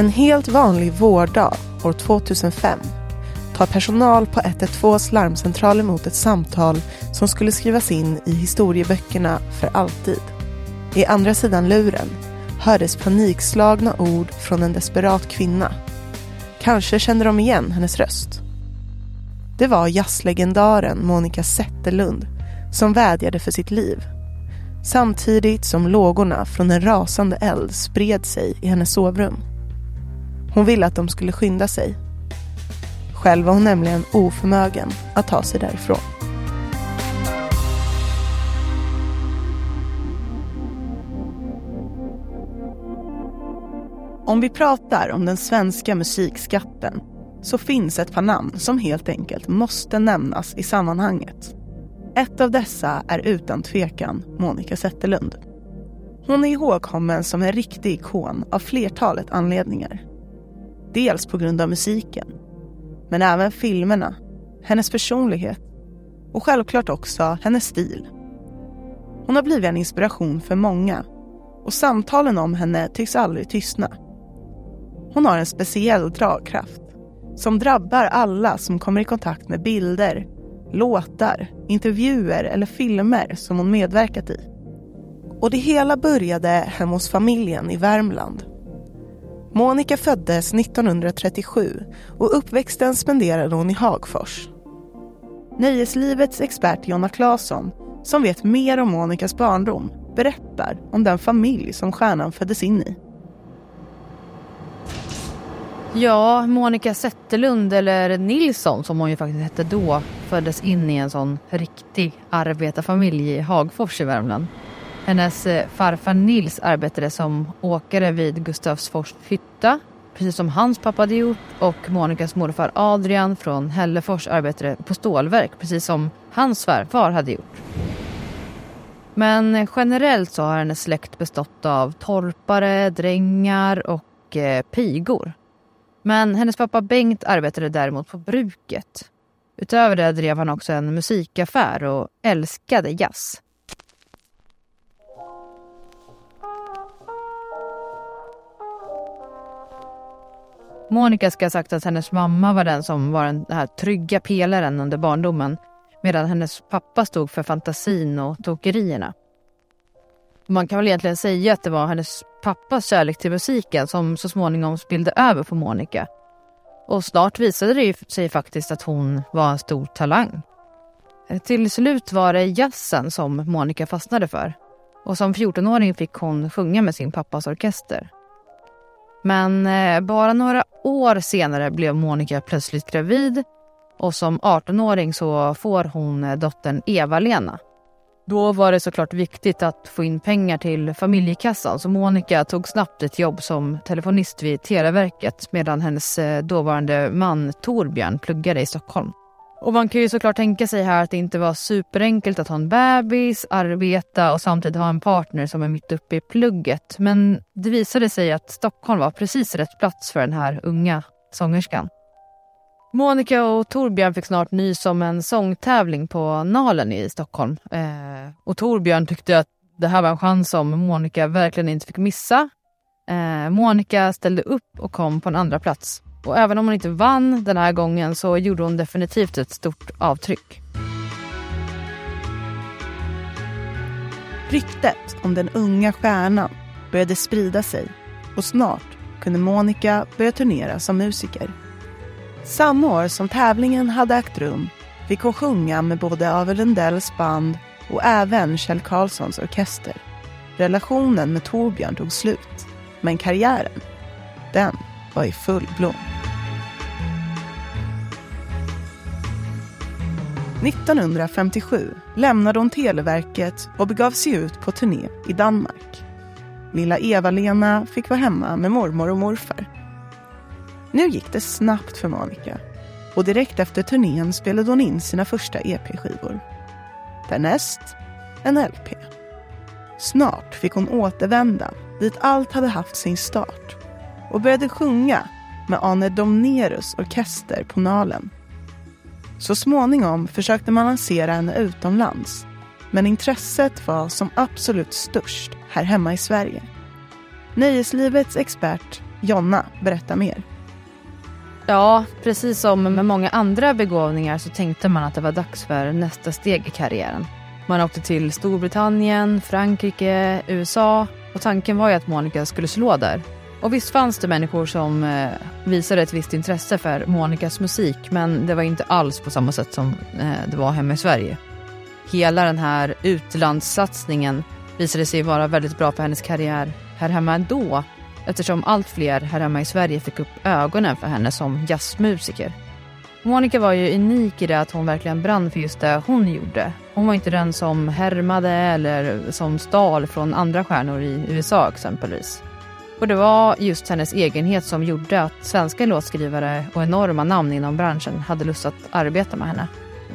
En helt vanlig vårdag år 2005 tar personal på 112s larmcentral emot ett samtal som skulle skrivas in i historieböckerna för alltid. I andra sidan luren hördes panikslagna ord från en desperat kvinna. Kanske kände de igen hennes röst. Det var jazzlegendaren Monica Zetterlund som vädjade för sitt liv. Samtidigt som lågorna från en rasande eld spred sig i hennes sovrum. Hon ville att de skulle skynda sig. Själv var hon nämligen oförmögen att ta sig därifrån. Om vi pratar om den svenska musikskatten så finns ett par namn som helt enkelt måste nämnas i sammanhanget. Ett av dessa är utan tvekan Monica Zetterlund. Hon är ihågkommen som en riktig ikon av flertalet anledningar. Dels på grund av musiken, men även filmerna, hennes personlighet och självklart också hennes stil. Hon har blivit en inspiration för många och samtalen om henne tycks aldrig tystna. Hon har en speciell dragkraft som drabbar alla som kommer i kontakt med bilder, låtar, intervjuer eller filmer som hon medverkat i. Och det hela började hemma hos familjen i Värmland Monica föddes 1937 och uppväxten spenderade hon i Hagfors. Nöjeslivets expert Jonna Claesson, som vet mer om Monicas barndom, berättar om den familj som stjärnan föddes in i. Ja, Monica Zetterlund, eller Nilsson som hon ju faktiskt hette då, föddes in i en sån riktig arbetarfamilj i Hagfors i Värmland. Hennes eh, farfar Nils arbetade som åkare vid Gustavsfors hytta, precis som hans pappa hade gjort. Och Monikas morfar Adrian från Hällefors arbetade på stålverk, precis som hans svärfar hade gjort. Men generellt så har hennes släkt bestått av torpare, drängar och eh, pigor. Men hennes pappa Bengt arbetade däremot på bruket. Utöver det drev han också en musikaffär och älskade jazz. Monica ska ha sagt att hennes mamma var den som var den här trygga pelaren under barndomen medan hennes pappa stod för fantasin och tokerierna. Man kan väl egentligen säga att det var hennes pappas kärlek till musiken som så småningom spillde över på Monica. Och snart visade det sig faktiskt att hon var en stor talang. Till slut var det jazzen som Monica fastnade för. Och som 14-åring fick hon sjunga med sin pappas orkester. Men eh, bara några år senare blev Monica plötsligt gravid och som 18-åring så får hon eh, dottern Eva-Lena. Då var det såklart viktigt att få in pengar till familjekassan så Monica tog snabbt ett jobb som telefonist vid Televerket medan hennes eh, dåvarande man Torbjörn pluggade i Stockholm. Och man kan ju såklart tänka sig här att det inte var superenkelt att ha en bebis, arbeta och samtidigt ha en partner som är mitt uppe i plugget. Men det visade sig att Stockholm var precis rätt plats för den här unga sångerskan. Monica och Torbjörn fick snart nys om en sångtävling på Nalen i Stockholm. Eh, och Torbjörn tyckte att det här var en chans som Monica verkligen inte fick missa. Eh, Monica ställde upp och kom på en andra plats. Och även om hon inte vann den här gången så gjorde hon definitivt ett stort avtryck. Ryktet om den unga stjärnan började sprida sig och snart kunde Monica börja turnera som musiker. Samma år som tävlingen hade ägt rum fick hon sjunga med både Avel Lundells band och även Kjell Karlssons orkester. Relationen med Torbjörn tog slut, men karriären, den var i full blom. 1957 lämnade hon Televerket och begav sig ut på turné i Danmark. Lilla Eva-Lena fick vara hemma med mormor och morfar. Nu gick det snabbt för Monica och direkt efter turnén spelade hon in sina första EP-skivor. Därnäst en LP. Snart fick hon återvända dit allt hade haft sin start och började sjunga med Arne Domnerus orkester på Nalen. Så småningom försökte man lansera henne utomlands men intresset var som absolut störst här hemma i Sverige. Nöjeslivets expert Jonna berättar mer. Ja, precis som med många andra begåvningar så tänkte man att det var dags för nästa steg i karriären. Man åkte till Storbritannien, Frankrike, USA och tanken var ju att Monica skulle slå där. Och visst fanns det människor som eh, visade ett visst intresse för Monicas musik men det var inte alls på samma sätt som eh, det var hemma i Sverige. Hela den här utlandssatsningen visade sig vara väldigt bra för hennes karriär här hemma ändå eftersom allt fler här hemma i Sverige fick upp ögonen för henne som jazzmusiker. Monica var ju unik i det att hon verkligen brann för just det hon gjorde. Hon var inte den som härmade eller som stal från andra stjärnor i USA exempelvis. Och det var just hennes egenhet som gjorde att svenska låtskrivare och enorma namn inom branschen hade lust att arbeta med henne.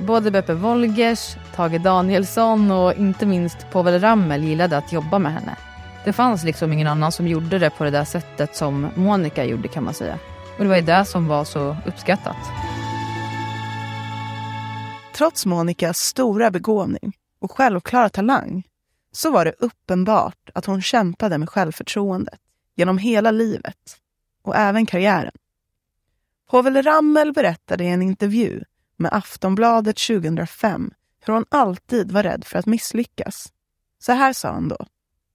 Både Beppe Wolgers, Tage Danielsson och inte minst Povel Ramel gillade att jobba med henne. Det fanns liksom ingen annan som gjorde det på det där sättet som Monica gjorde kan man säga. Och det var ju det som var så uppskattat. Trots Monicas stora begåvning och självklara talang så var det uppenbart att hon kämpade med självförtroendet genom hela livet och även karriären. Povel Ramel berättade i en intervju med Aftonbladet 2005 hur hon alltid var rädd för att misslyckas. Så här sa han då,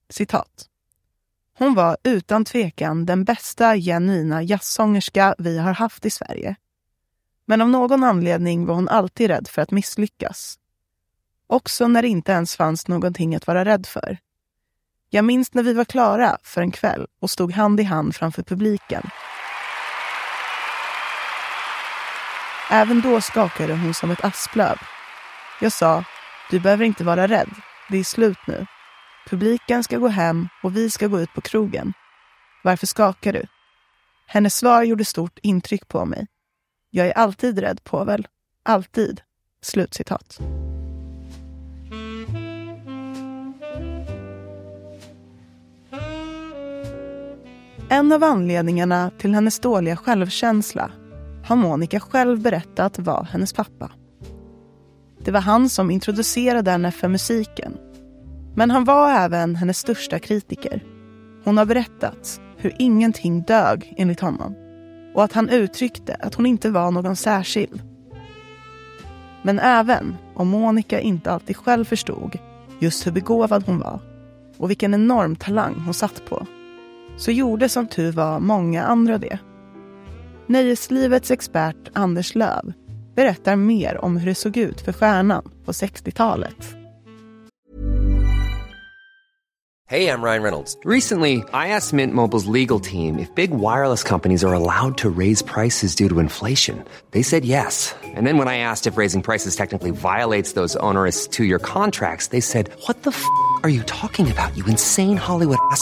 citat. Hon var utan tvekan den bästa genuina jazzsångerska vi har haft i Sverige. Men av någon anledning var hon alltid rädd för att misslyckas. Också när det inte ens fanns någonting att vara rädd för. Jag minns när vi var klara för en kväll och stod hand i hand framför publiken. Även då skakade hon som ett asplöv. Jag sa, du behöver inte vara rädd. Det är slut nu. Publiken ska gå hem och vi ska gå ut på krogen. Varför skakar du? Hennes svar gjorde stort intryck på mig. Jag är alltid rädd, Povel. Alltid. Slutcitat. En av anledningarna till hennes dåliga självkänsla har Monica själv berättat var hennes pappa. Det var han som introducerade henne för musiken. Men han var även hennes största kritiker. Hon har berättat hur ingenting dög enligt honom och att han uttryckte att hon inte var någon särskild. Men även om Monica inte alltid själv förstod just hur begåvad hon var och vilken enorm talang hon satt på så gjorde som tur var många andra det. Nöjeslivets expert Anders Löv berättar mer om hur det såg ut för stjärnan på 60-talet. Hej, jag heter Ryan Reynolds. Recently, I asked Mint Mobile's legal team if big wireless companies are allowed to raise prices due to inflation. They said yes. And then when I asked if raising prices technically violates those onerous two-year contracts, they said, "What the f*** are you talking about? You insane Hollywood ass."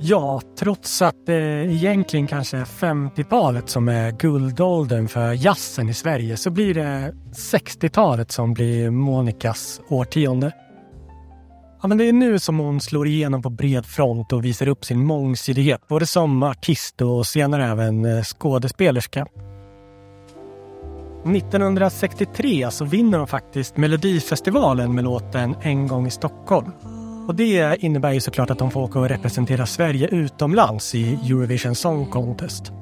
Ja, trots att det egentligen kanske är 50-talet som är guldåldern för jazzen i Sverige så blir det 60-talet som blir Monikas årtionde. Ja, men det är nu som hon slår igenom på bred front och visar upp sin mångsidighet både som artist och senare även eh, skådespelerska. 1963 så vinner hon faktiskt Melodifestivalen med låten En gång i Stockholm. Och det innebär ju såklart att de får åka och representera Sverige utomlands i Eurovision Song Contest.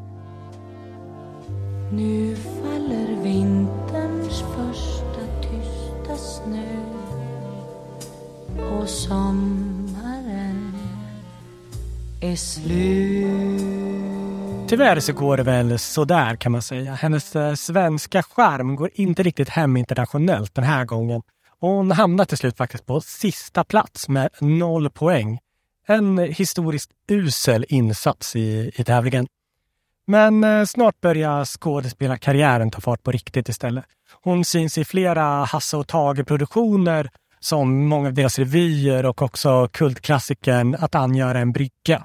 Nu faller vinterns första tysta snö och sommaren är slut. Tyvärr så går det väl sådär kan man säga. Hennes eh, svenska skärm går inte riktigt hem internationellt den här gången. Hon hamnar till slut faktiskt på sista plats med noll poäng. En historiskt usel insats i, i tävlingen. Men eh, snart börjar skådespelarkarriären ta fart på riktigt istället. Hon syns i flera Hasse och Tage-produktioner som många av deras revyer och också kultklassikern Att angöra en brygga.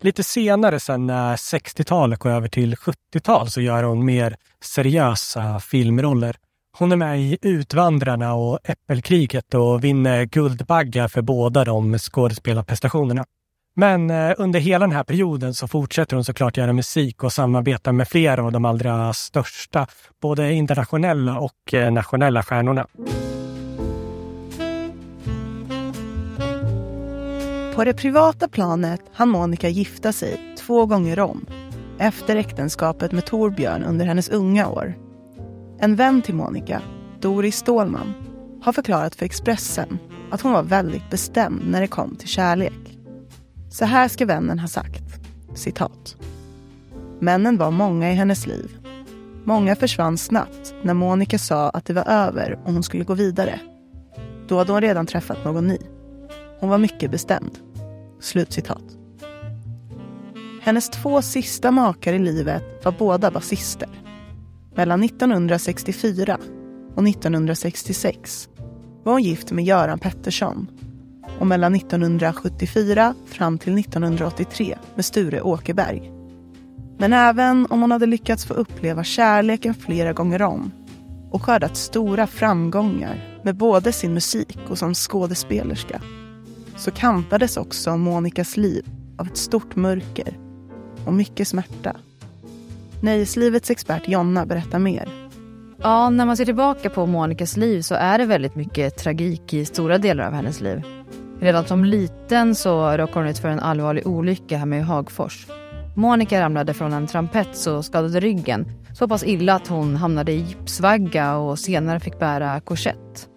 Lite senare sen när 60-talet går över till 70-tal så gör hon mer seriösa filmroller. Hon är med i Utvandrarna och Äppelkriget och vinner Guldbaggar för båda de skådespelarprestationerna. Men eh, under hela den här perioden så fortsätter hon såklart göra musik och samarbeta med flera av de allra största, både internationella och eh, nationella stjärnorna. På det privata planet hann Monica gifta sig två gånger om efter äktenskapet med Torbjörn under hennes unga år. En vän till Monica, Doris Stålman, har förklarat för Expressen att hon var väldigt bestämd när det kom till kärlek. Så här ska vännen ha sagt, citat. Männen var många i hennes liv. Många försvann snabbt när Monica sa att det var över och hon skulle gå vidare. Då hade hon redan träffat någon ny. Hon var mycket bestämd. Slutcitat. Hennes två sista makar i livet var båda basister. Mellan 1964 och 1966 var hon gift med Göran Pettersson och mellan 1974 fram till 1983 med Sture Åkerberg. Men även om hon hade lyckats få uppleva kärleken flera gånger om och skördat stora framgångar med både sin musik och som skådespelerska så kantades också Monikas liv av ett stort mörker och mycket smärta. Nöjeslivets expert Jonna berättar mer. Ja, när man ser tillbaka på Monikas liv så är det väldigt mycket tragik i stora delar av hennes liv. Redan som liten så råkade hon ut för en allvarlig olycka hemma i Hagfors. Monica ramlade från en trampets och skadade ryggen så pass illa att hon hamnade i gipsvagga och senare fick bära korsett.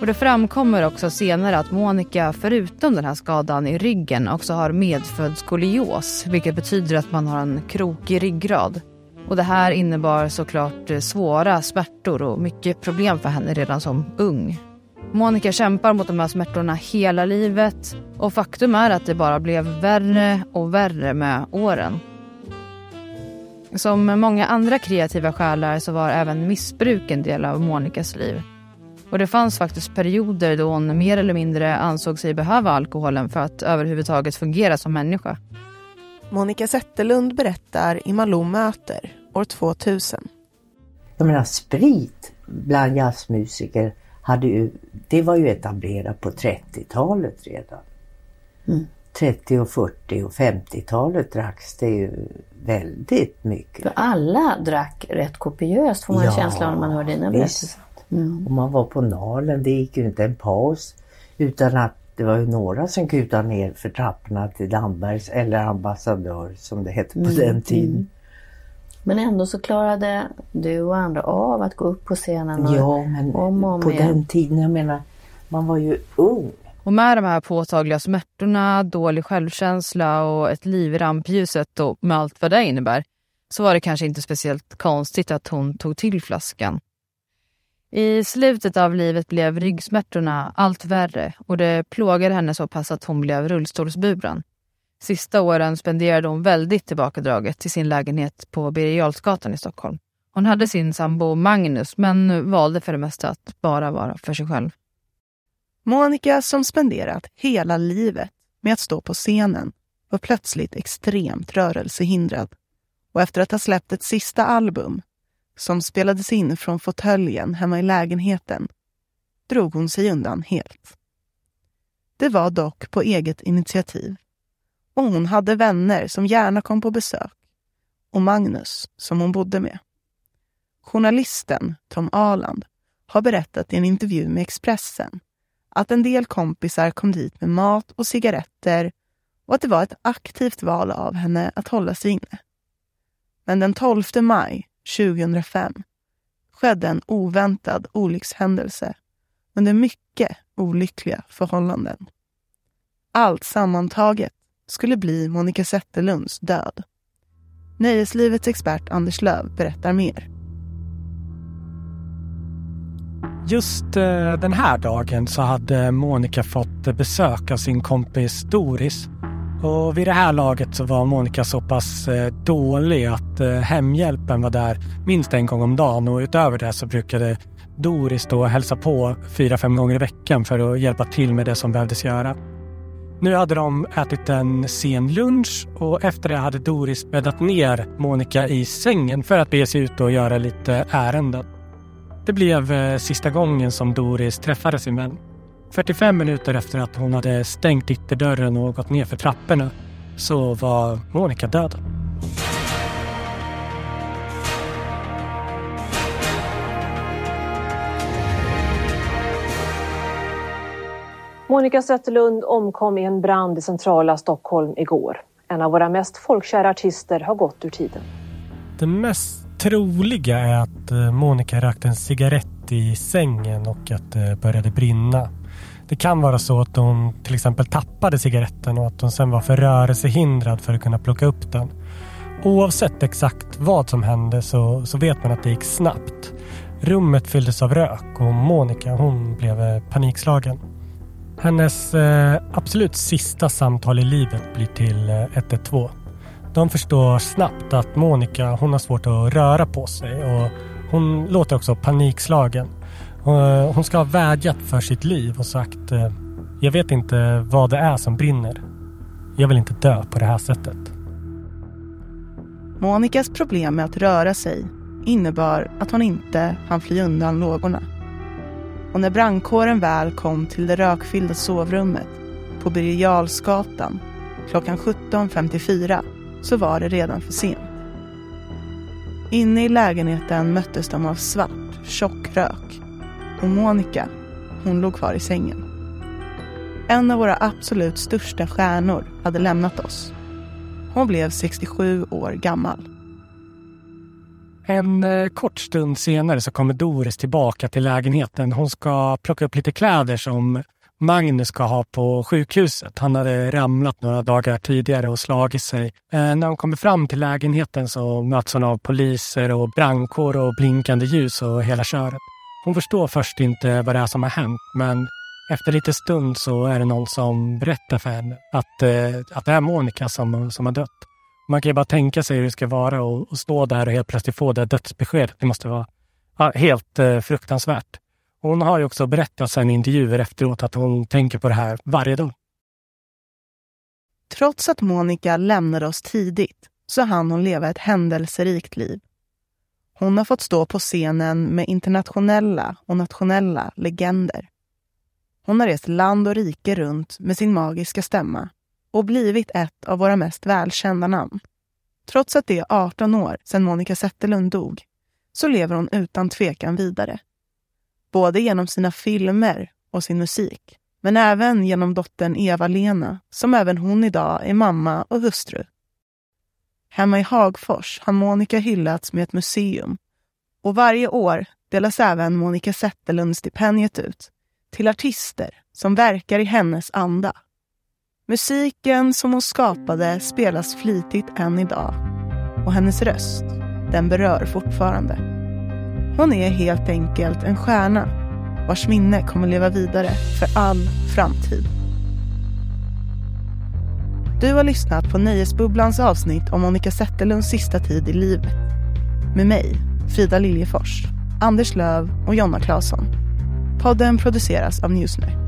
Och det framkommer också senare att Monica förutom den här skadan i ryggen också har medfödd skolios, vilket betyder att man har en krokig ryggrad. Och det här innebar såklart eh, svåra smärtor och mycket problem för henne redan som ung. Monica kämpar mot de här smärtorna hela livet och faktum är att det bara blev värre och värre med åren. Som många andra kreativa själar så var även missbruk en del av Monicas liv. Och det fanns faktiskt perioder då hon mer eller mindre ansåg sig behöva alkoholen för att överhuvudtaget fungera som människa. Monica Zetterlund berättar i Malou möter år 2000. Jag menar sprit bland jazzmusiker hade ju, det var ju etablerat på 30-talet redan. Mm. 30 och 40 och 50-talet dracks det ju väldigt mycket. För alla drack rätt kopiöst får man ja, en känsla av när man hör dina berättelser. Mm. Och man var på Nalen, det gick ju inte en paus utan att det var ju några som kutade ner för trapporna till Dambergs eller ambassadör som det hette på mm. den tiden. Mm. Men ändå så klarade du och andra av att gå upp på scenen och Ja, men om och om på igen. den tiden, jag menar, man var ju ung. Och med de här påtagliga smärtorna, dålig självkänsla och ett liv i rampljuset och med allt vad det innebär, så var det kanske inte speciellt konstigt att hon tog till flaskan. I slutet av livet blev ryggsmärtorna allt värre och det plågade henne så pass att hon blev rullstolsburen. Sista åren spenderade hon väldigt tillbakadraget till sin lägenhet på Birger i Stockholm. Hon hade sin sambo Magnus men valde för det mesta att bara vara för sig själv. Monica som spenderat hela livet med att stå på scenen var plötsligt extremt rörelsehindrad och efter att ha släppt ett sista album som spelades in från fåtöljen hemma i lägenheten drog hon sig undan helt. Det var dock på eget initiativ och hon hade vänner som gärna kom på besök och Magnus som hon bodde med. Journalisten Tom Aland har berättat i en intervju med Expressen att en del kompisar kom dit med mat och cigaretter och att det var ett aktivt val av henne att hålla sig inne. Men den 12 maj 2005 skedde en oväntad olyckshändelse under mycket olyckliga förhållanden. Allt sammantaget skulle bli Monica Zetterlunds död. Nöjeslivets expert Anders Löv berättar mer. Just eh, den här dagen så hade Monica fått besök av sin kompis Doris. Och vid det här laget så var Monica så pass eh, dålig att eh, hemhjälpen var där minst en gång om dagen och utöver det så brukade Doris då hälsa på fyra, fem gånger i veckan för att hjälpa till med det som behövdes göra. Nu hade de ätit en sen lunch och efter det hade Doris bäddat ner Monica i sängen för att bege sig ut och göra lite ärenden. Det blev eh, sista gången som Doris träffade sin vän. 45 minuter efter att hon hade stängt ytterdörren och gått ner för trapporna så var Monica död. Monica Zetterlund omkom i en brand i centrala Stockholm igår. En av våra mest folkkära artister har gått ur tiden. Det mest troliga är att eh, Monica rökte en cigarett i sängen och att det började brinna. Det kan vara så att hon till exempel tappade cigaretten och att hon sen var för rörelsehindrad för att kunna plocka upp den. Oavsett exakt vad som hände så, så vet man att det gick snabbt. Rummet fylldes av rök och Monica hon blev eh, panikslagen. Hennes eh, absolut sista samtal i livet blir till eh, 112. De förstår snabbt att Monica hon har svårt att röra på sig och hon låter också panikslagen. Eh, hon ska ha vädjat för sitt liv och sagt eh, Jag vet inte vad det är som brinner. Jag vill inte dö på det här sättet. Monikas problem med att röra sig innebar att hon inte hann fly undan lågorna. Och när brandkåren väl kom till det rökfyllda sovrummet på Birger klockan 17.54 så var det redan för sent. Inne i lägenheten möttes de av svart, tjock rök och Monica, hon låg kvar i sängen. En av våra absolut största stjärnor hade lämnat oss. Hon blev 67 år gammal. En eh, kort stund senare så kommer Doris tillbaka till lägenheten. Hon ska plocka upp lite kläder som Magnus ska ha på sjukhuset. Han hade ramlat några dagar tidigare och slagit sig. Eh, när hon kommer fram till lägenheten så möts hon av poliser och brandkår och blinkande ljus och hela köret. Hon förstår först inte vad det är som har hänt, men efter lite stund så är det någon som berättar för henne att, eh, att det är Monica som, som har dött. Man kan ju bara tänka sig hur det ska vara och, och stå där och helt plötsligt få det dödsbeskedet. Det måste vara helt eh, fruktansvärt. Hon har ju också berättat sen i intervjuer efteråt att hon tänker på det här varje dag. Trots att Monica lämnade oss tidigt så hann hon leva ett händelserikt liv. Hon har fått stå på scenen med internationella och nationella legender. Hon har rest land och rike runt med sin magiska stämma och blivit ett av våra mest välkända namn. Trots att det är 18 år sedan Monica Zetterlund dog så lever hon utan tvekan vidare. Både genom sina filmer och sin musik, men även genom dottern Eva-Lena som även hon idag är mamma och hustru. Hemma i Hagfors har Monica hyllats med ett museum och varje år delas även Monica Zetterlund-stipendiet ut till artister som verkar i hennes anda. Musiken som hon skapade spelas flitigt än idag och hennes röst, den berör fortfarande. Hon är helt enkelt en stjärna vars minne kommer leva vidare för all framtid. Du har lyssnat på Nöjesbubblans avsnitt om Monica Zetterlunds sista tid i livet. Med mig, Frida Liljefors, Anders Löv och Jonna Claesson. Podden produceras av Newsner.